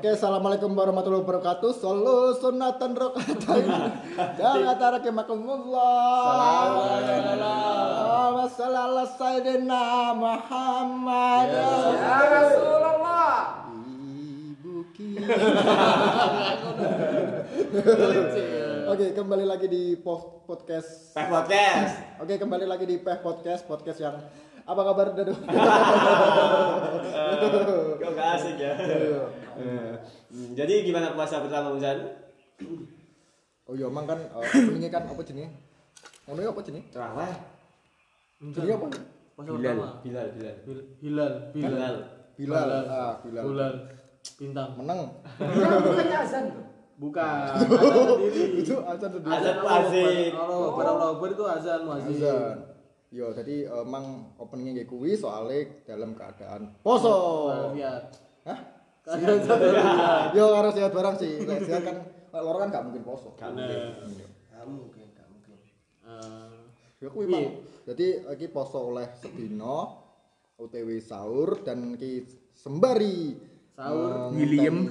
Oke, assalamualaikum warahmatullahi wabarakatuh. Solo sunatan rokatain. Jangan tara kemakumullah. Wassalamualaikum sayyidina Muhammad. Ya Rasulullah. Ibu. Oke, kembali lagi di po- podcast. Peh Podcast. Oke, kembali lagi di Peh Podcast, podcast yang apa kabar Dadu? Kok gak asik ya? Hmm, Jadi gimana puasa pertama Muzan? Oh iya, emang kan uh, openingnya kan apa jenis? Ngono ya apa jenis? Terawih. Jenis apa? Masa Bilal, pertama. Bilal, Bilal. Bilal. Bilal. Bilal. Ah, Bilal. Bulan. Bintang. Menang. azan. Bukan. Azan sendiri. Itu azan sendiri. Azan muazin. Allah, para Allah itu azan muazin. Azan. Yo, jadi eh, emang openingnya kayak kuwi soalnya dalam keadaan poso. Hah? Yo, harus sehat barang sih. Sehat kan loro kan gak mungkin poso. Gak mungkin. Gak mungkin, gak mungkin. Eh, Ya kuwi Bang. Jadi iki poso oleh sedina UTW sahur dan iki sembari Sahur. eh, William.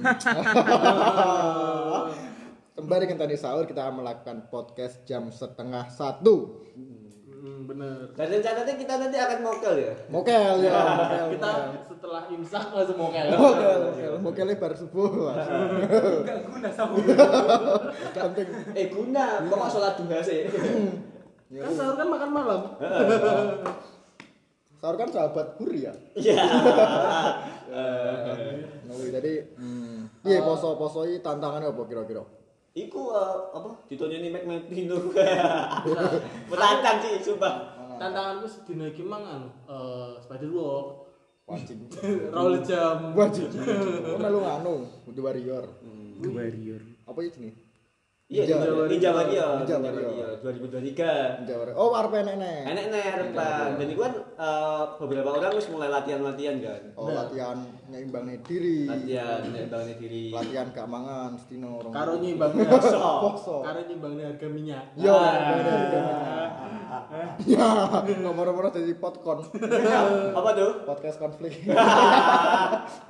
Sembari ngenteni sahur kita melakukan podcast jam setengah satu. Hmm, bener. Dan rencananya kita nanti akan mokel ya? Mokel ya, mokel. Kita setelah imsak langsung mau mokel, mokel, mokel lebar subuh. Gak guna sahur. Penting. Eh guna, kok gak sholat duha sih? Ya, Kan sahur kan makan malam. Sahur kan sahabat huri ya. Iya. Jadi hmm, iya poso-poso iki tantangannya apa kira-kira? Iku eh, apa? Ditonyoni Mac Mapino. Menantang sih, sumpah. Tantanganku sedina iki mang anu, eh spider walk, Wajib. roll jam. Wajib. Oh, melu nganu, The Warrior. Warrior. Apa itu nih? Iya, Ninja Warrior. Ninja Warrior. Warrior 2023. Ninja Warrior. Oh, arep enek-enek. Enak nih harapan. Dan itu kan eh, beberapa orang harus mulai latihan-latihan kan. Oh, latihan nyeimbangnya diri. Latihan bangun diri. Latihan gak mangan setino orang. Karo nyimbangnya. poso. Karo nyimbangnya harga minyak. Yo, Ya, nomor-nomor jadi potkon. Apa tuh? Podcast konflik.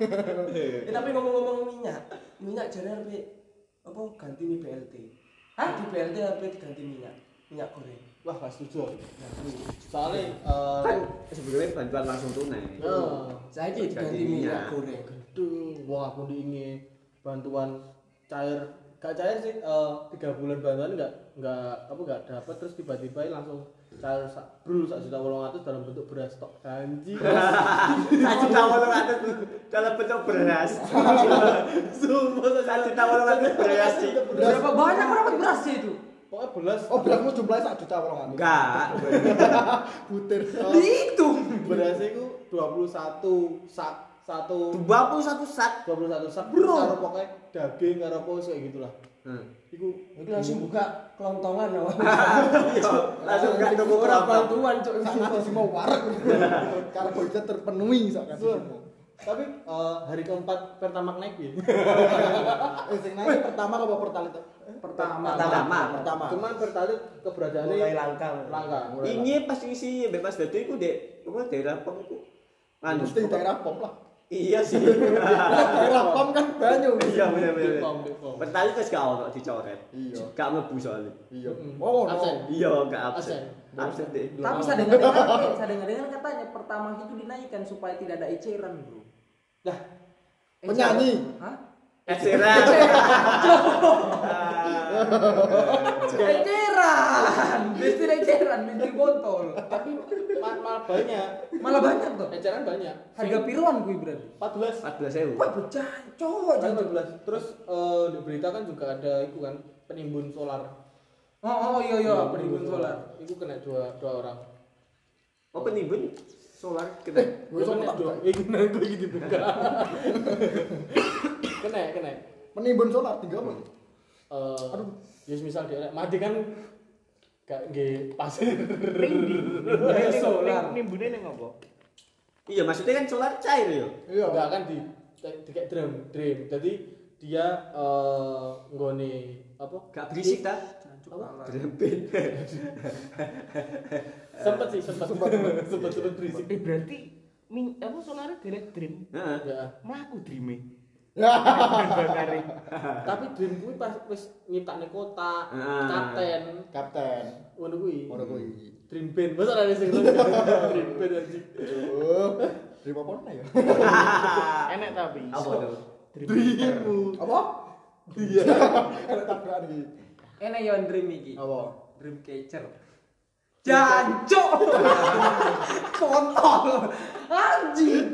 Eh, tapi ngomong-ngomong minyak, minyak jadi harus apa ganti nih BLT. Hah? Di BLT harus ganti minyak, minyak goreng. Wah, gak setuju. Soalnya eh Kan sebelumnya bantuan langsung tunai. eh, Saya diganti Ganti minyak minyak. goreng. Aduh, wong aku diingi bantuan cair gak cair sih eh, tiga bulan bantuan nggak nggak apa nggak dapat terus tiba-tiba langsung sak brul sak juta wolong atus dalam bentuk beras tok janji Satu juta walang atas dalam bentuk beras. sumpah Satu juta walang atas beras sih. Berapa banyak berapa beras sih itu? pokoknya beras Oh, berasmu jumlahnya sak juta orang Enggak. Butir. Dihitung. berasnya itu 21 sak satu 21 sak. 21 sak Bro. karo pokoknya daging karo apa kayak gitulah Hmm. iku Itu langsung buka kelontongan loh. Iya, langsung enggak nunggu Orang bantuan cok. Sangat semua warak. Karbohidrat terpenuhi saat tapi eh, hari keempat pertamax naik ya Eh, sing naik pertama apa pertalit? pertama Pertama. Pertama. cuman pertalit keberadaannya Mulai langka. langka Ini pas isi bebas dadi iku dek apa daerah pom iku. Anu. Mesti daerah pom lah. Iya sih. Pom kan banyak. Iya bener bener. Pertali terus gak ono dicoret. Iya. Gak mlebu soalnya. Iya. Oh, no. Absen. Iya, gak Absen. absen. Deh. Tapi saya eh, saya dengar-dengar katanya pertama itu dinaikkan supaya tidak ada eceran, Bro. Lah, Penyanyi. Hah? Ed Sheeran. Eceran. Besti eceran, besti botol. tapi ma- malah banyak. Malah banyak tuh. Eceran banyak. Harga piruan gue berarti. 14. 14.000. Wah, pecah, cowok Kan jangan. 14. Terus eh, di berita kan juga ada itu kan penimbun solar. Oh, oh iya iya, penimbun solar. Itu kena dua dua orang. Oh penimbun solar kena. Gue sama tak gue gitu buka. Kena, kena. Menimbun solar tiga apa? Eh, aduh, ya misal dia mati kan gak nggih pasir. solar. Nimbune ning apa? Iya, maksudnya kan solar cair ya. Iya. Enggak kan di di kayak drum, drum. Jadi dia eh nggone apa? Gak berisik ta? Apa? Drempin. Sempet sih, sempet sempet sempet berisik. Eh berarti min apa solarnya derek dream. Heeh. Ya. Mlaku dreame. Tapi dream kuwi pas wis nyiptakne kota, Heeh. kapten, Kapten. ngono kuwi. Ngono kuwi. Dream band, masa ada sing dream band anjing. Oh. Dream apa nih ya? Enak tapi. Apa tuh? Dreammu. Apa? Iya. Kalau tabrakan iki. Enak ya dream iki. Apa? Dream catcher. Jancuk. Kontol. Anjing.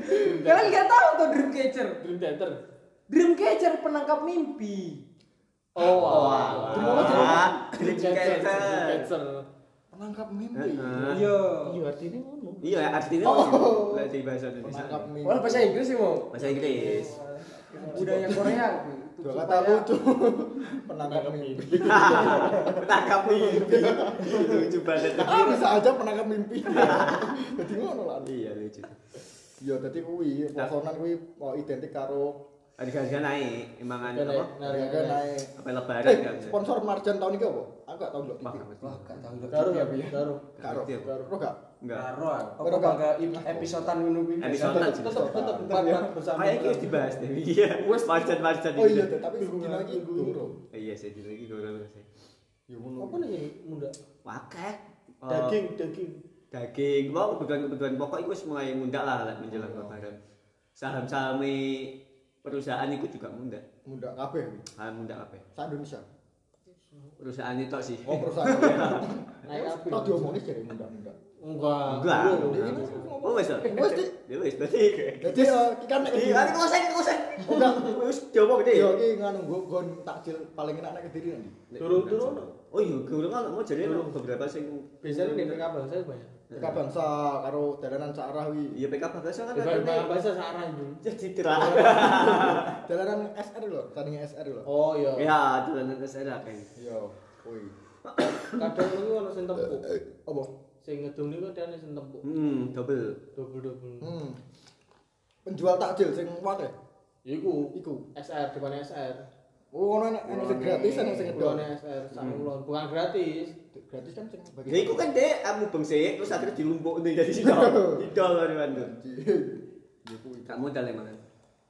Kalian enggak tahu tuh dream catcher. Dream. Dream catcher penangkap mimpi. Oh, wah. Dream apa sih? Ah, Dream Dream catcher. catcher. Dream catcher. Penangkap mimpi. Iya. Iya artinya ngono. Iya, artinya Oh. Lah di bahasa Indonesia. Penangkap mimpi. Wah, bahasa Inggris sih mau. Bahasa Inggris. Budaya Korea. Dua kata lucu. Penangkap mimpi. Penangkap mimpi. Lucu banget. Ah, bisa aja penangkap mimpi. Jadi ngono lah. Iya, lucu. Ya dadi kuwi posonan kuwi identik karo Harga-harga naik, emang Naik, apa? harga naik. Apa lebaran Eh, kan? sponsor Marjan tahun ini apa? Aku gak tau lho. Wah. Wah, gak tahu ngerti Karo ya, Bi. karo. Karo. Karo gak? Enggak. Karo. Apa Karo, bangga episodean ngono kuwi. Episodean. Tetep tetep bersama. Kayak iki dibahas deh. Iya. Wes. Marjan-marjan Oh iya, tapi sedina lagi guru. Iya, saya di lagi gue sih. Ya ngono. Apa nih muda? Wakeh. Eh, Daging, daging. daging mau kebutuhan-kebutuhan pokok itu wis mulai mundak lah menjelang lebaran saham-saham perusahaan itu juga mundak Muda kabeh kuwi. saham mundak apa Sa Indonesia. perusahaan itu sih Oh, perusahaan. Naik apa? Diomongin jadi muda-muda. Enggak. enggak oh wes Wes, ya wes berarti Jadi eh, iki kan nek iya kan kosen kosen Enggak. wes diomong gede Yo iki nganu nggo gon takjil paling enak nek Kediri nanti. Turun-turun. oh iya gue kan mau jadi Turun. beberapa sing Biasanya di PK Bangsa banyak. PK Bangsa karo dalanan sak arah wi. iya PK Bangsa kan PK Bangsa searah itu. jadi terang Dalanan SR lho, tandingnya SR lho. Oh iya. ya dolanan ke sana kan Iya, kuwi. Kadang ini ono sing tempuk. Apa? Sing ngedung niku ada sing tempuk. hmm double Double-double. Hmm. Penjual takjil sing wakeh. Iku Iku. SR di mana SR? Oh, ono enak sing gratis enak sing. Bukan SR Sanglon, bukan gratis. Gratis kan sing bagi. Ya iku kan dek amu bengsik terus akhirnya dilumpuk nih jadi sidol. Sidol kan mantu. Ya kuwi. Gak modal emang.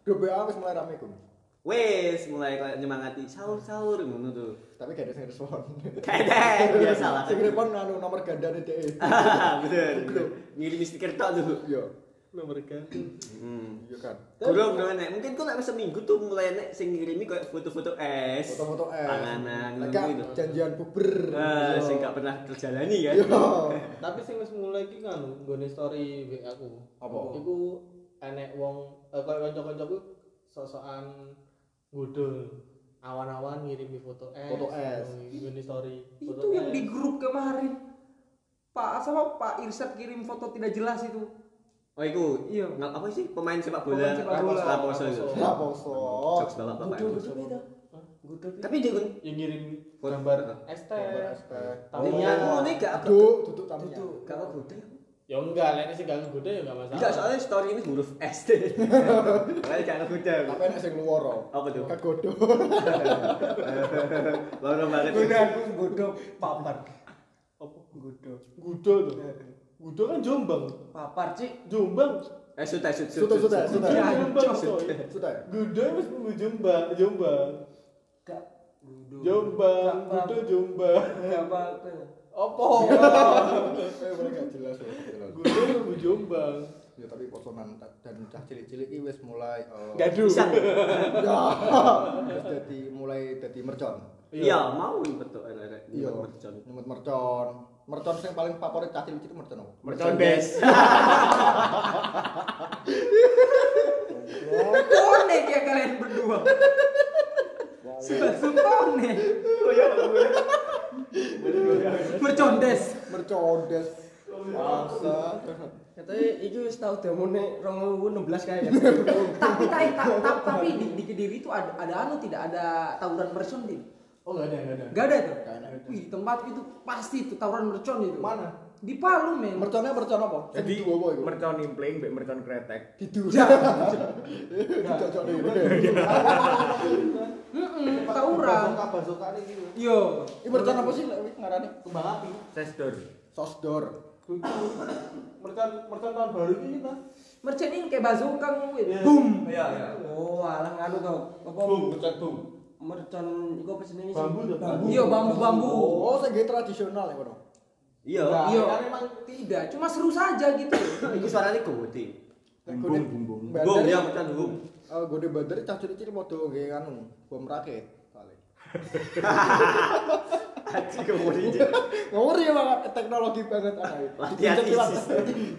Grup BA wis mulai rame ku. Wes mulai kayak nyemangati sahur-sahur ngono tuh. Tapi gak ada sing respon. Kayak biasa lah. Sing respon nganu nomor gandane dhek. Betul. Ngirim stiker tok tuh. Iya. Nomor ganti. Hmm. Iya kan. Kurang nek mungkin kok nek seminggu tuh mulai nek sing ngirimi kayak foto-foto es. Foto-foto es. Panganan ngono gitu. janjian buber. Ah, Iya. sing gak pernah terjalani kan. Iya. Tapi sing wis mulai iki kan nggone story WA aku. Apa? Iku enek wong eh, koyo kanca-kancaku sok-sokan ngudul awan-awan ngirimi foto es. Foto es. Nggone story. Foto Itu yang di grup kemarin. Pak sama Pak Irsyad kirim foto tidak jelas itu. Oh iku Iya. nggak apa sih pemain sepak bola Pemain sepak bola. Laposo itu. Lah poso. Jokes gudo beda. Gudo beda. Tapi dia kan yang ngirim Foto. gambar teh. Tamiya. Oh, ini gak aku. Duduk, duduk tamunya. Duduk, gak aku gede. Ya enggak, lek sing gak nggoda ya enggak masalah. Enggak, soalnya story ini huruf S deh. Soalnya gak aku gede. Tapi enak sing luworo. Apa tuh? Kegodo. Loro banget. Gudo aku gudo papat. apa gudo. Gudo tuh. Gudo kan Jombang. Papar cik. Jombang. Eh, sudah, sudah, Sudah, sudah, sudah. Ya, Jombang coy. Sudah. Gudo wis mlebu Jombang, Jombang. Gak gudo. Jombang, Gudo Jombang. Gak apa-apa. Apa? Eh, gak jelas ya. Gudo mlebu Jombang. Ya tapi posonan dan cah cilik-cilik iki wis mulai eh, Gaduh. Ya. Wis dadi mulai dadi mercon. Iya, mau betul. Iya. Iya. Nyemut mercon. Mercon sing paling favorit cah cilik-cilik mercon apa? Mercondes. Konek ya kalian berdua. Langsung konek. Mercondes. Mercondes. Bangsa. Katanya iki wis tau demone 2016 kayaknya. tapi tapi tapi, tapi di, di Kediri itu ada ada anu tidak ada tawuran mercon di. Oh enggak ada, enggak ada. Enggak ada tuh. Nggak ada. Wih, di tempat itu pasti itu tawuran mercon itu. Mana? Di Palu, men. Merconnya mercon apa? Jadi mercon impling, mbek mercon kretek. Ya. Nih. Heeh, tawuran. Yo. Ini mercon apa sih lek ngarani? Kembang api. Sesdor. Sosdor. Mercon mercon tahun baru ini kita. mercon ini kayak bazooka kuwi. Iya. Boom. Iya, iya. Oh, alah nganu to. Apa? Boom, pecat boom. Mercon iku apa jenenge? Bambu bambu. Iya, bambu-bambu. Oh, sing tradisional ya kono. Iya. Iya. kan emang Tidak, cuma seru saja gitu. Iku suarane gede. Bumbung, bumbung. Boom, ya pecan boom. Eh, gede bandar cah cilik-cilik padha nggih anu, bom rakit. Paling. Aji kemudian. Ngawur ya banget teknologi banget. Latihan ISIS.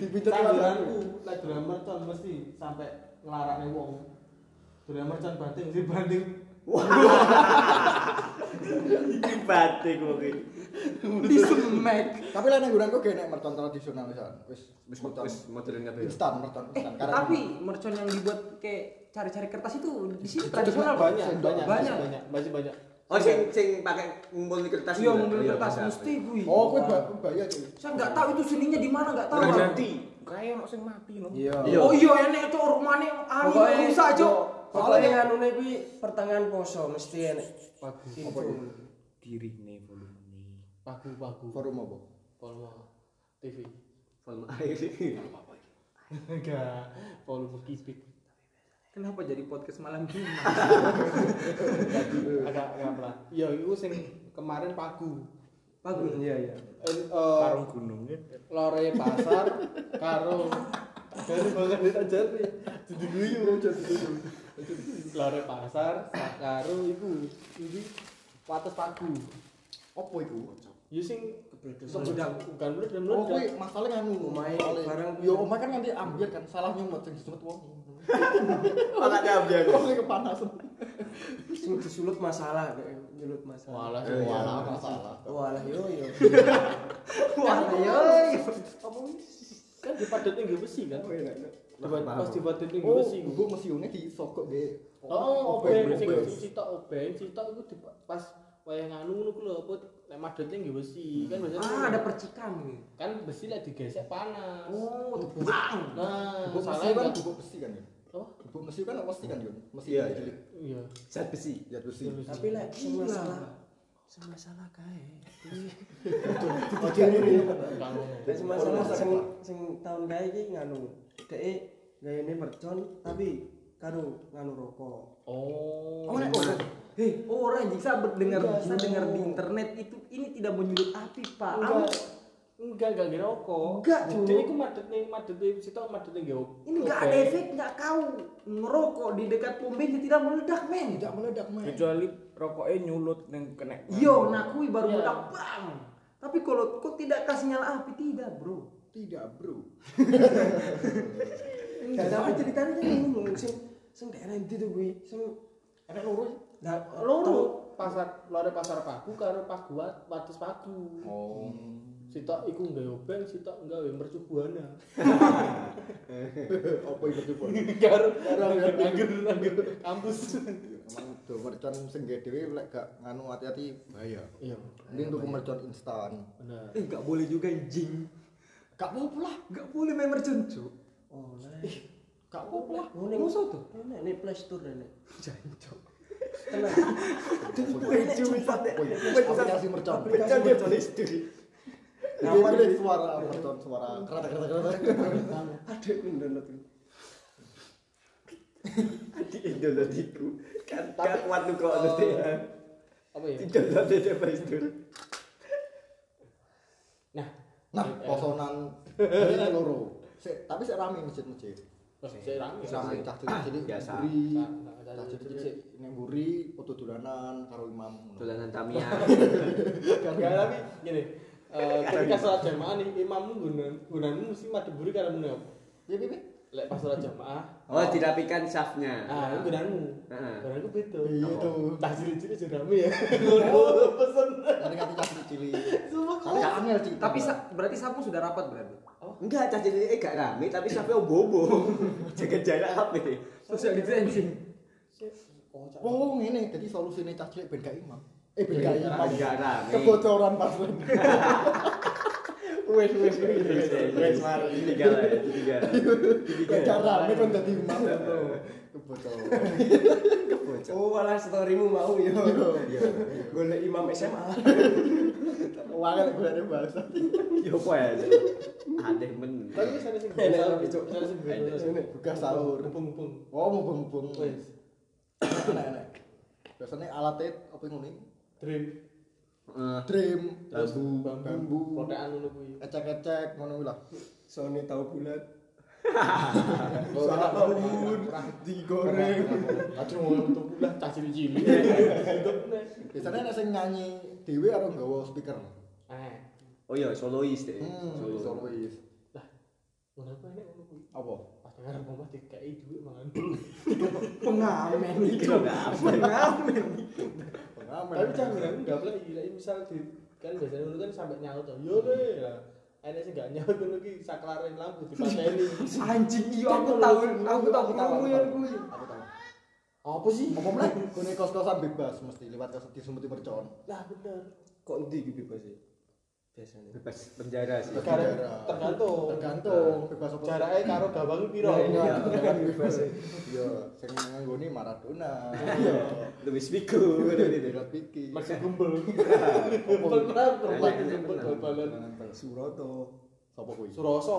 Dipincut Tanggalanku lek dolan mercon mesti sampai nglarakne wong. Dolan mercon banting sih banting. Batik mungkin. Di semek. Tapi lah nang nggonanku gak nek mercon tradisional misal. Wis Wis mercon wis modern kabeh. instan mercon instan. Tapi mercon yang dibuat kayak cari-cari kertas itu di sini Itu tradisional banyak, Banyak, Banyak. banyak, Banyak. banyak, masih banyak. Oh sing sing pakai ngumpul kertas. Iya, mobil Iya, kertas mesti gue. Oh, kuwi ba- bahaya cuy. Saya nggak tahu itu seninya di mana nggak tahu. Ganti. Kayak ono sing mati no. Iya. Iya. Oh iya enek cok rumahnya anu rusak cok. Pokoknya nganu kuwi pertengahan poso mesti enek. Pagu, Apa? Dirine volume. pagu, pagu. Forum apa? Volume TV. Volume air. Enggak, volume kipik. Kenapa jadi podcast malam Jumat? Agak agak berat. Iya, itu sing kemarin pagu. Bagus. Iya, iya. Eh, Karung gunung ya. lore pasar karo dari banget di ajar nih jadi guyu lore pasar karo iku iki wates pagu Apa iku? ya sing Meledak. bukan meledak Oh, meledak kuwi masalah nganu. Omahe barang Yo, omah kan nanti ambil kan salah nyumot sing disebut wong. Ambil. Oh, sing kepanasan. Sing disulut masalah nyulut masalah. walah Iya, Walah walah masalah. Walah yo yo. Wah, yo. Kan dipadetin nggih besi kan Oh, iya, iya. Dipa- pas dipadetin nggih Oh, besi bu mesiune disokok nggih. oh obeng, sing obeng. sitok obeng sitok iku pas wayah nganu ngono ku lho apa nek madetin nggih besi kan biasanya Ah, ada percikan. kan besi lek digesek panas Oh, bang. nah salahnya kan kan bubuk besi kan ya. apa Bubuk mesi kan mesti kan Yun. Mesti Iya, cilik. iya Zat besi. Ya besi. Tapi lek Gila. masalah sing masalah kae. Kan ngono. Lek sing masalah sing sing tahun kae iki nganu. Dek gayane mercon tapi karo nganu rokok. Oh. Oh, nek orang. Hei, orang yang saya dengar saya dengar di internet itu ini tidak menyulut api, Pak. Enggak. Am- Enggak, enggak ngira rokok. Enggak, Cuk. Dia iku madetne madetne sitok madetne nggih. Ini nggak ada efek, nggak kau ngerokok di dekat pom bensin tidak meledak, men. Tidak meledak, men. Kecuali rokoknya nyulut neng kena. Iya, nakui baru Iya. meledak, bang. Tapi kalau kau tidak kasih nyala api, tidak, bro. Tidak, Bro. Dan tapi ceritanya kan ngomong sing sing daerah ndi tuh kuwi sing Enak loro. Nah, Loro pasar lore pasar paku karo pagu wat- wates pagu. Oh. Sitok iku nggawe obeng, sitok nggawe mercubuana. Apa itu coba? Karo anggur anggur kampus. Emang do mercon sing gede dhewe lek gak nganu hati-hati bahaya. Iya. Mending tuku mercon instan. Benar. Eh, nggak boleh juga anjing. Gak apa-apa lah. Nggak boleh main mercon, Cuk. oh lah. Gak apa-apa lah. Musuh tuh. Nek nek Play Store nek. Jancok. Tenang. Aplikasi mercon. Pecan dia Play Store. Apa nih suara mercon suara kereta kereta kereta. Ada ku download ku. Di download iku. Kan kan kuat tuh kok nanti. Apa ya? Di download di Play Store. Nah, Nah, posonan ini loro. Sik, tapi sik rame masjid-masjid. terus saya rame. Rame cah cilik-cilik Biasa. Cah- cilik-cilik. cilik-cilik ning mburi foto dolanan karo imam. ngono. Dolanan. Enggak tapi gini. eh, ketika sholat jamaah nih imammu gunan gunanmu mesti madhep buri karo apa? Piye? piye? Lek pas sholat jamaah, Oh, dirapikan safnya. ah itu gunanmu. Heeh. Gunanku beda. Iya tuh. Tak cilik-cilik sudah rame ya. Ngono pesen. Nanti nganti cah cilik-cilik. Tapi angel sih. Tapi berarti sapu sudah rapat berarti. Enggak, cah cilik eh gak rame tapi safnya bobo. Jaga jarak apa Sudah ditrenching. Oh, cak. Oh, ngene dadi solusine cah cilik ben gak imam. Eh ben gak imam. Gak rame. Kebocoran password. Wes wes Wes, mari. Tiga lah ya, tiga. Gak rame kan dadi imam. Kebocoran. Oh, malah storymu mau yo. Iya. Golek imam SMA. Wangen gue ada bahasa. Yo apa ya? Aneh men. Tapi sana sing Enak Cuk. Sing biasa. Buka sahur. Mumpung-mumpung. Oh, mau bung-bung. Wes. Enak, enak. Biasanya alatnya apa yang ini? Dream. Eh, Dream, bambu, bambu. Protean ngono kuwi. ecek-ecek, ngono kuwi lah. Sony tahu bulat. Oh, Sahur digoreng. Kacau mau untuk bulan cah cilik-cilik. Biasanya nek sing nyanyi dhewe karo nggawa speaker. Eh, Oh iya, solois deh. Hmm, Solo. solois. ngono apa nek ngono kuwi? Apa? Dengar mama dikai duit mangan. Pengamen itu. Apa. Pengamen. Pengamen. Tapi bilang enggak lah gila misal di kan biasanya dulu kan sampai nyaut tuh. Yo le. lah. Enek sing gak nyaut ngono ki saklaren lampu dipateni. Anjing iya aku tahu aku tahu Aku tahu, aku ya tahu. kuwi. Aku tahu. Apa sih? Apa meneh? Kene kos-kosan bebas mesti lewat kos di Sumut Mercon. Lah bener. Kok iki bebas sih? Biasanya. Bebas penjara sih. Penjara. tergantung. Tergantung bebas apa. Jaraknya karo gawang piro? Iya, kan bebas. Iya, sing nganggoni Maradona. Iya. Luis Figo. Berat pikir. Masih gumbel. Gumbel gumbel bal-balan. Suroto. Sapa kuwi? Suroso.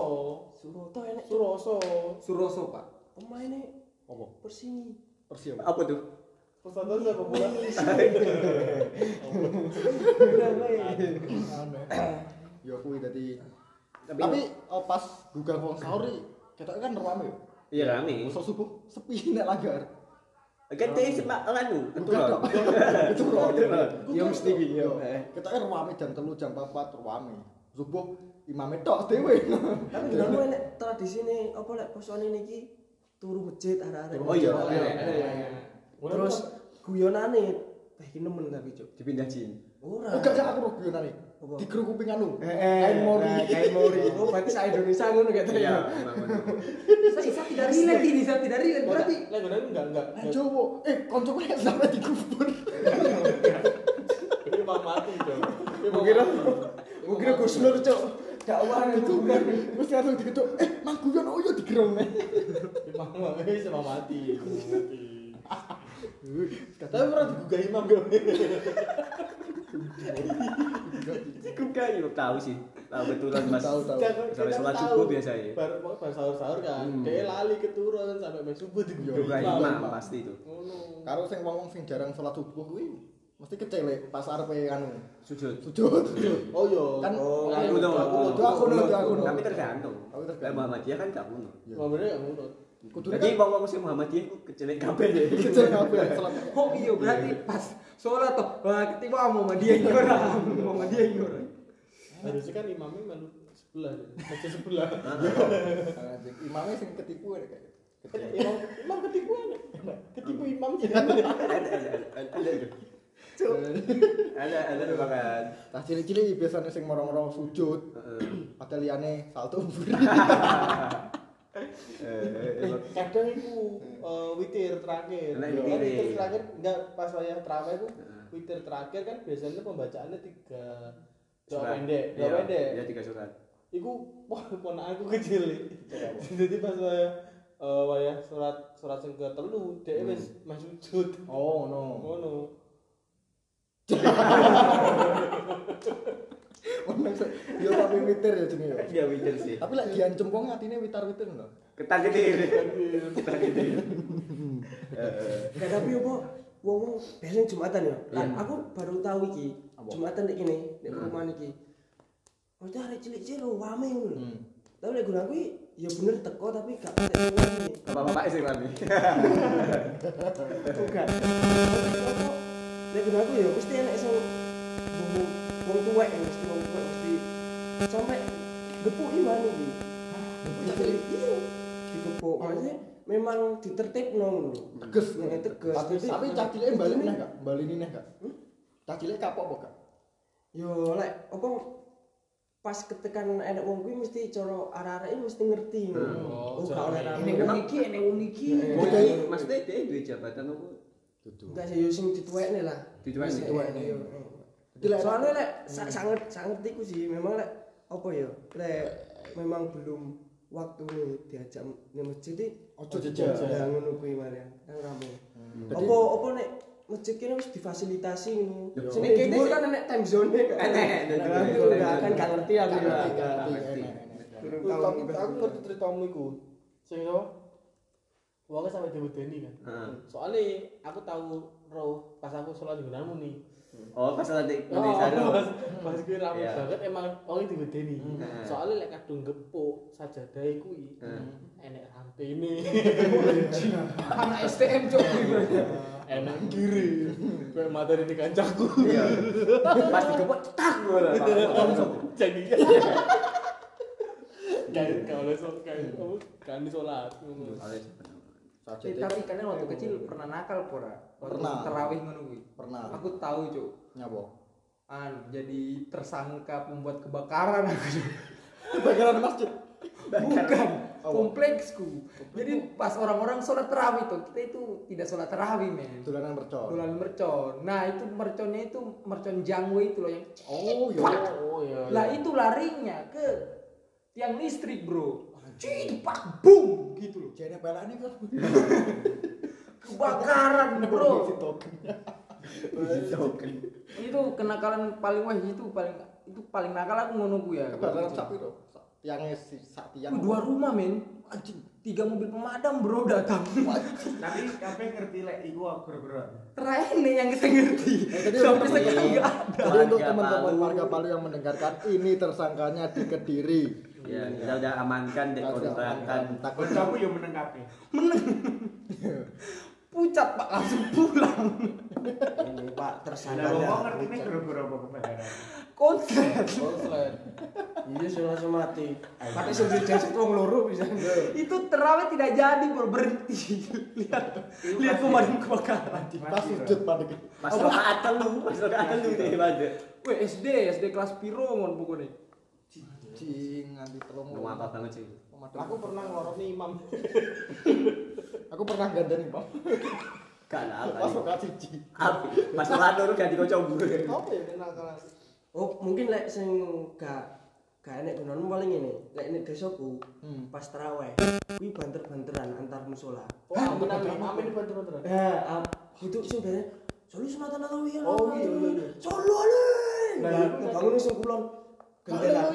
Suroto enek. Suroso. Suroso, Pak. Pemainnya Apa? Persini. Persi apa? Apa tuh? Siapa bola? Ya kuwi dadi Tapi, Tapi oh, pas gugah wong sahur ketok kan rame iya rame. Usah subuh sepi nek langgar. Kan teh semak lanu. Bukan Keturun. dong. Keturun. Ya mesti iki. Kita kan rame jam telu jam 4 rame. Subuh imame tok dhewe. Tapi dulu enek tradisine apa lek posone niki turu masjid arek-arek. Oh iya. Terus guyonane teh iki nemen tapi cuk. Dipindah jin. Ora. Oh gak gak aku guyonane. Di kru kuping anu. Eh, Kain mori. nah, Kain mori. Oh, berarti sa Indonesia ngono Iya, ya. bener. Saya tidak relate ini, saya tidak relate. Berarti gue enggak enggak. Eh Jowo, eh koncoku nek sampe dikubur. Ini mau mati dong. Mungkin mungkin Gus Nur cuk. Dakwah itu kan. Terus langsung diketuk, eh mang guyon oh yo digerong. Imam mau wis mau mati. Mati. Tapi pernah digugah imam gak? Aku kan yo tahu sih. Tahu betulan Mas. Tahu tahu. Sampai sholat subuh biasa ya. Baru baru sahur-sahur kan. Dia lali keturun sampai main subuh digugah Juga imam pasti itu. Ngono. Karo sing wong sing jarang salat subuh kuwi mesti kecelek pas arepe anu Sujud. sujud. Oh iya. Kan Oh. Itu aku itu aku no. Tapi tergantung. Tapi tergantung. Muhammadiyah kan gak kuno. Mamane gak nurut. Kudune Jadi kan wong-wong sing Muhammadiyah ku kecelek kabeh ya. kecelek kabeh salat. oh iya berarti pas sholat toh. Wah, ketiba dia iki ora. Dia iki ora. Harusnya kan imamnya melu sebelah, masjid sebelah. Anjing, Imamnya sing ketipu ya kayak. Imam imam ketipu aja. Ketipu imamnya. Ada ada. Ada ada makan. Tah cilik-cilik biasanya sing morong-morong sujud, Heeh. padahal liyane salto. Eh, Kadang itu eh, witir terakhir. Nah, Kan witir. terakhir enggak pas wayah terawih itu witir terakhir kan biasanya pembacaannya tiga doa pendek, doa Iya, pendek. Iya tiga surat. Iku ponak aku kecil. Jadi pas wayah eh, wayah surat surat sing ke telu dia wis masuk sujud. Oh no. Ngono. Ono sing yo tapi witir ya jenenge ya. Iya witir sih. Tapi lek diancem wong atine witar-witir lho. Ketar ketir. Ketar ketir. Gak tapi apa wong biasanya Jumatan ya. Iya. aku baru tahu iki. Jumatan nek kene, nek perumahan iki. Maksudnya hari cilik-cilik lo wame ngono. lho. Tapi nek guna kuwi ya bener teko tapi gak patek semuanya. Bapak-bapak sih kami. Bukan. Nek guna aku ya mesti enek sing wong wong tuwek ya, mesti wong tuwek mesti sampai gepuk iman iki. Jadi iya digepuk. Maksudnya memang ditertibno ngono. Teges. Ya, teges. Tapi tapi cah cilik balik meneh gak? Bali neh gak? Cah cilik kapok apa gak? Yo lek apa pas ketekan enek wong kuwi mesti cara arek-arek ini mesti ngerti ngono. Oh, Oh, gak cara oleh arek. rame. Ini iki, ini wong iki. Jadi maksudnya dia duwe jabatan apa? Dudu. Enggak sih yo sing dituwekne lah. Dituwekne. Dituwekne, Soalnya lek sa- sangat sangat iku sih memang lek apa ya lek memang belum waktu nih diajak nih masjid iki Ojo ya ngono kuwi Maria kan rame. Jadi- Apa apa nek masjid kene wis difasilitasi ngono. Nek kene kan time zone kan. Enek. kan gak ngerti aku ya. Durung aku ngerti ceritamu iku. Sing apa? Uangnya sampai diwedeni kan. Heeh. Soalnya aku tahu roh pas aku sholat di gunamu nih. Oh, pas nanti Oh, nanti sana. pas pas gue rame Iya. banget emang orangnya diwedeni. Hmm. Soalnya lek kadung gepuk sajadah kuwi. Hmm. Enek rantene. Anak STM cok. Enak kiri. Kayak materi di kancaku. Iya. Pas digepuk tak. Langsung. Jadi kayak kalau sholat kayak? Kan sholat. ngono. Saja Eh, tapi kalian waktu kecil pernah nakal pora? Waktu Pernah. terawih ngono kuwi. pernah Aku tahu cok. nyapa Anu, jadi tersangka pembuat kebakaran aku. Cuk. bakaran masjid Bukan, kompleksku. Jadi pas orang-orang sholat terawih tuh, kita itu tidak sholat terawih men. dolanan mercon Bulan mercon. Nah itu merconnya itu mercon jangwe itu loh yang. oh iya Oh iya. Lah itu larinya ke tiang listrik bro. Cipak, boom gitu loh. jene pelane kan Kebakaran bro. Itu kenakalan paling wah itu paling itu paling nakal aku ngono ya. kebakaran sapi lho tiangnya si sak tiang Itu dua rumah men. Anjing, tiga mobil pemadam bro datang. Tapi kabeh ngerti lek iku gara-gara. Terakhir nih yang kita ngerti. jadi Sampai sekarang enggak ada. Jadi untuk teman-teman warga Palu yang mendengarkan ini tersangkanya di Kediri. Ya, kita udah amankan dek sudah kontrakan. Takut Kamu yo meneng kabeh. Pucat pak langsung pulang. Ini Pak Lah tersangkanya. wong ngerti nih gara-gara apa kebakaran. Konslet. Konslet. Iya sudah langsung mati. Pakai sendiri jasad wong loro bisa. itu terawih tidak jadi bro berhenti. Lihat lihat kemarin kebakaran. pas sujud pada Pas rakaat telu, pas rakaat telu deh, Bade. Weh SD SD kelas piro mon pokoknya. Cing nganti telung apa banget sih? Aku pernah ngoroni imam. Aku pernah gandeng Pak. Gak lah, Pas rokat siji. Api. Pas sholat dulu ganti kocok gue. Apa ya kenakalan? Oh, mungkin lek sing gak gak enek gunane paling ini. Lek nek desaku Hmm. pas tarawih kuwi banter-banteran antar musola. Oh, amin amin amin. Eh, ah, itu sing biasanya Solo Sunatan Alawi ya. Oh, iya, iya, iya. Solo ale. Nah, Nah, iya. bangun sing kulon gendela.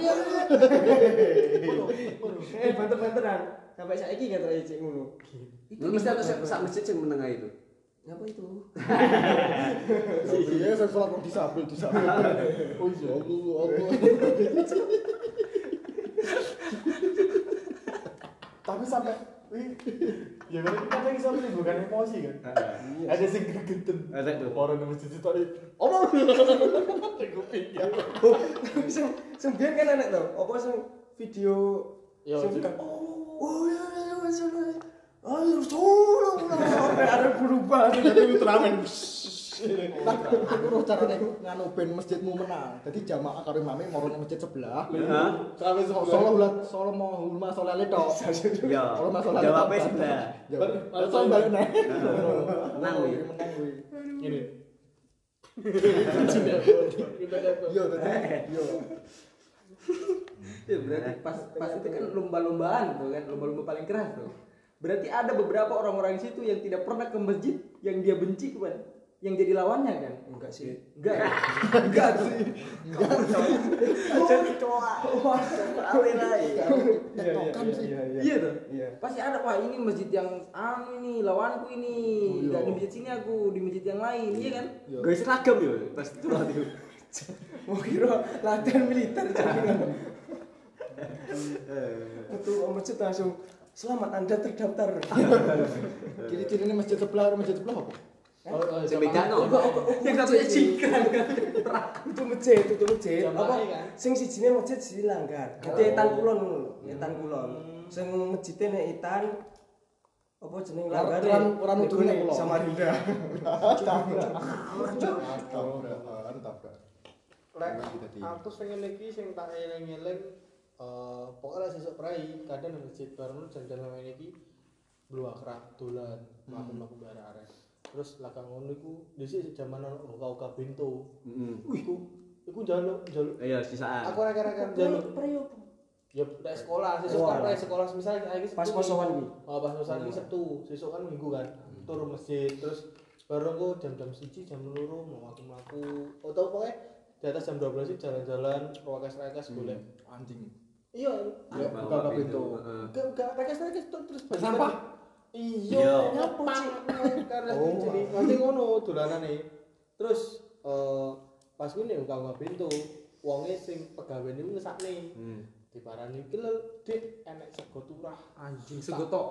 Eh, banter-banteran. Sampai saiki kata Ecik ngono. Lu mesti ada sak masjid yang menengah itu. Ngapa itu? Iya, saya sholat kok disabel disabel. Oh iya, Allah Allah. Tapi sampai ya kan kita lagi sama menimbulkan emosi kan. Ada sing gregeten. Ada tuh. Orang di masjid itu tadi. Apa? Kuping ya. sing sing biyen kan enek to, apa sing video Ya, sing kan oh ya ya ya Solo. Ayo. Sampai ada berubah jadi Ultraman. Lah, aku roh carane nganu ben masjidmu menang. Jadi jamaah karo imame moro nang masjid sebelah. Hah? Sampai Solo ulat Solo mau hulma solele tok. Ya. Kalau masalah Jawabnya sebelah. Langsung balik nih. Menang wi. Menang wi. Ini. Tadi. Iya. Ya, berarti pas pas itu kan lomba-lombaan tuh kan lomba-lomba paling keras tuh. Berarti ada beberapa orang-orang di situ yang tidak pernah ke masjid yang dia benci kan, yang jadi lawannya kan? Enggak sih. Enggak, ya? enggak sih. Jadi cowok. Tektokan sih. Iya tuh. Iya. Pasti ada wah ini masjid yang anu ini lawanku ini. Oh, iya. Enggak di masjid sini aku, di masjid yang lain, iya kan? Gue seragam yo pas itu lah itu. Mau kira latihan militer. Ketua masjid langsung selamat Anda terdaftar. Ciri-cirinya masjid sebelah masjid sebelah apa? Oh, oh, Sebeda no. Yang katanya cingkrang kan. itu masjid, itu masjid. Apa? kan? Sing sijine masjid siji langgar. Dadi etan kulon ngono lho, etan kulon. Sing masjide nek etan apa jeneng Ora- langgar? ora- ora nuduhnya kulon. Samarinda. Tabrakan, tabrak. Lek Iki aku pengen lagi sing tak eling-eling eh pokoknya sesuk prai kadang masjid bareng jam-jam main iki belu akrab dolan mlaku-mlaku bare arek. Terus lakang ngono iku dhisik zaman ono uka-uka bento. Heeh. Iku iku njaluk njaluk Iya, sisaan. aku rek-rekan njaluk ya lek sekolah sesuk kan prai sekolah misal iki Pas posokan kuwi. Oh, pas posokan iki Sabtu, sesuk kan minggu kan. Turun masjid terus baru aku jam-jam siji jam loro mau mlaku-mlaku. Oh tau pokoknya di atas jam 12 sih jalan-jalan, rokas-rokas golek Anjing. iya Ya, Buka pintu. pintu. Heeh. gak gak tekes tekes terus Sampah? Iya Iya. nyapa karena Oh. jadi nanti ngono dolanane terus eh pas kuwi nek buka pintu wonge sing pegawe niku ngesakne Hmm. diparani iki lho dik enek sego turah Anjing sego tok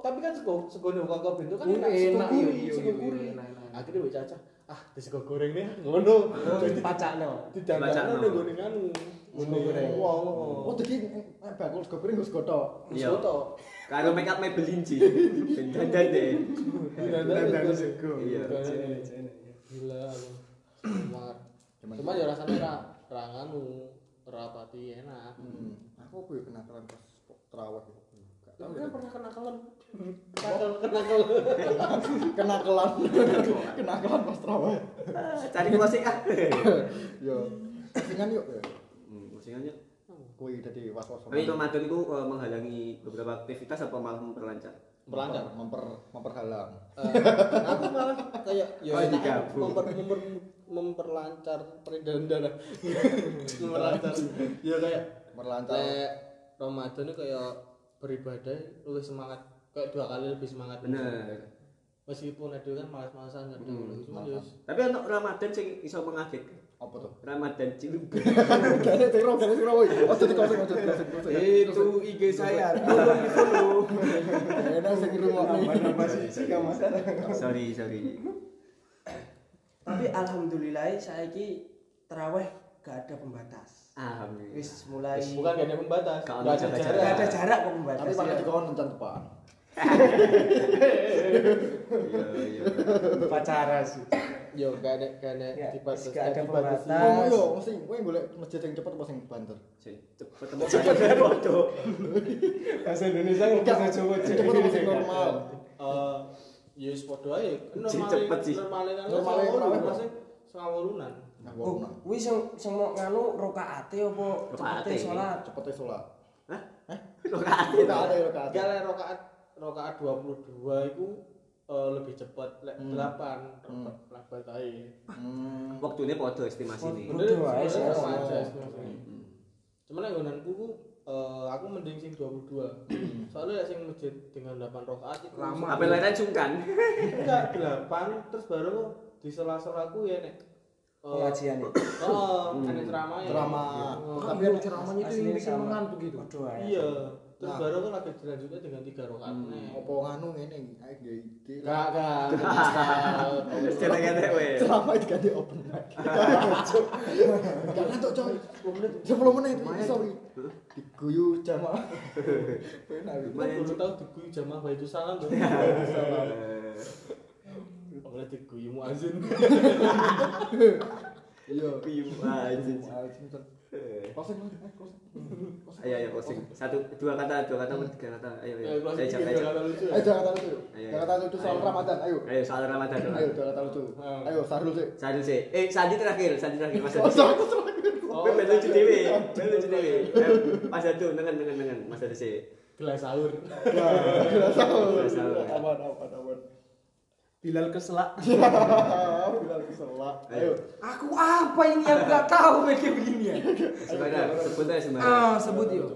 tapi kan sego sego nek buka pintu kan Oh, enak sego gurih iya, iya, sego enak. akhirnya wis caca ah di sego goreng nih ngono Oh, dipacakno. Dipacakno. ning gone nganu Sego goreng. wong Oh, jadi eh, bakul sego goreng gotok. Iya. sego tok Karo make up Maybelline sih. Ben dandan deh. Dandan sego. Iya. gila aku. Semangat. cuma ya rasanya ra ra nganu ra pati enak. Aku kuwi kenakalan pas terawih. Gak tahu Kamu ya. kan pernah kenakalan kenakal kenakal Kenakalan. Kenakalan pas terawih. Cari musik ah. Yo. Dengan yuk. ya. Hmm, Kuwi dadi was-was. Tapi Ramadan itu eh, menghalangi beberapa aktivitas apa malah memperlancar? Melancar. memper memperhalang. Eh, aku malah kayak ya Oh, digabung. memper, memper, memperlancar peredaran darah memperlancar ya kayak Merlancar. Lek Ramadan itu kayak beribadah lebih semangat kayak dua kali lebih semangat Bener. meskipun ada kan malas-malasan kadang Hmm, cuma ya. Tapi untuk Ramadan sing iso mengagetkan. Apa tuh? Ramadan tiro woi. Ojo dikoseng, ojo dikoseng. Itu IG saya. Di follow. Enak sing ngrungokne. Nambah-nambah sih gak masalah. sorry, sorry. Tapi alhamdulillah saiki tarawih gak ada pembatas. Alhamdulillah. Wis mulai bukan gak ada pembatas Gak gak ada ada jarak. gak ada jarak kok pembatas. Tapi pakai ya. dikon encan depan. Iya, iya. Pacara sih. yo gak ada gak ada Ya, dibatas gak ada pembatas. Oh yo, mesti kowe golek masjid yang cepet apa sing banter? Sing Cepet temu kan bodoh. Bahasa Indonesia bisa coba Sing cepet apa sing normal? Eh, ya wis padha ae normal cepet sih. normal kan Normale terawih, Pak. sengawurunan Nah, kuwi sing sing mau nganu rakaate apa cepete salat? cepete salat. Hah? Hah? Rokaat. Kita ada rakaat. gak lek rokaat rokaat 22 itu eh, lebih cepat lek Hmm. 8 Hmm. lambat ae Hmm. Waktunya podo estimasi ini. Bener. Udah, ae sih, cuman yang nggonanku ku eh, aku mending sing 22 soalnya lek sing masjid dengan 8 rokaat itu Lama. Apa lain sungkan? enggak 8 terus baru di sela-selaku ya nek eh, Pengajian ya. Oh, Hmm. ceramah ya. Ceramah. Oh, Tapi ceramahnya itu yang bikin mengantuk gitu. Waduh, ae. Iya. Terus Nah. baru kan lagi dilanjutnya dengan tiga rakaat Hmm. nih. Apa nganu ngene ae. Gak gak. We. Ceramah itu ganti open mic. Gak ngantuk coy. 10 menit. 10 menit iso iki. Diguyu jamaah. Enak iki. Tahu diguyu jamaah baitu salam tuh. Apalagi diguyu muazin. Iya. Muazin, Kosong lagi, eh, kosong. Kosong. Ayo ayo closing. Satu dua kata, dua kata, tiga kata. Ayo ayo. Saya tiga, jawab aja. kata lucu ya. Ayo jangan kata lucu. Ayo, Jangan kata lucu soal ayo. Ramadan. Ayo. Ayo soal Ramadan. Ayo jangan kata lucu. Ayo. Ayo Sarul sih. Satu sih. Eh, Sandi terakhir, Sandi terakhir. Mas Oh, Adi. sorry, sorry. Oh, ben lucu dhewe. Ben lucu dhewe. Ayo, Mas Adu, nengen nengen nengen. Mas Adu sih. Gelas sahur. Tidak tahu. Tidak tahu. Aman, aman, aman. Bilal keselak. Bilang keselak. Ayo. Aku apa ini yang nggak tahu kayak begini ya? Sembarang, sebut aja sembarang. Ah, sebut yuk.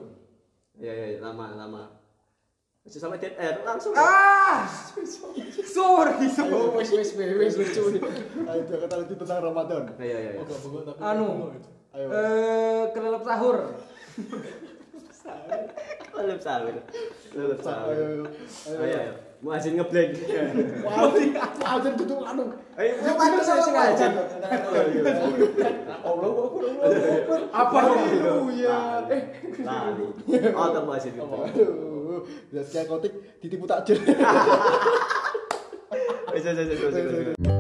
Ya ya, lama lama. Masih sama dead air langsung. Ah, sorry, sorry. wes, wes, wes, wes, lucu nih. Ayo jangan kata lucu tentang Ramadan. Ayo ayo. ayo. Oke, bagus tapi. Anu, Ayo. eh, kelelep sahur. Lelep sahur. Lelep sahur. Ayo, Ayo ayo. Ayo. Ayo. Muazin ngeblank. Wajib, wajib tutup anu. Ayo, Itu saya sengaja. Allah, Allah, Apa itu ya? Eh, lali. Oh, tak Muazin ngeblank. Aduh, sekian kotik ditipu takjil. Wes, wes. wes.